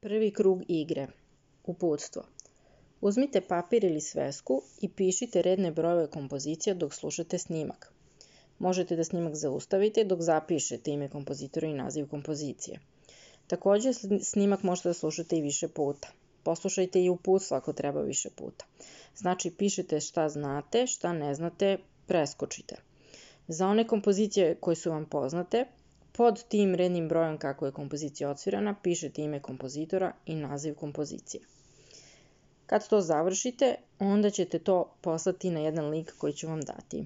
Prvi krug igre. Uputstvo. Uzmite papir ili svesku i pišite redne brojeve kompozicija dok slušate snimak. Možete da snimak zaustavite dok zapišete ime kompozitora i naziv kompozicije. Takođe, snimak možete da slušate i više puta. Poslušajte i uputstvo ako treba više puta. Znači, pišete šta znate, šta ne znate, preskočite. Za one kompozicije koje su vam poznate, Pod tim rednim brojem kako je kompozicija odsvirana, pišete ime kompozitora i naziv kompozicije. Kad to završite, onda ćete to poslati na jedan link koji ću vam dati.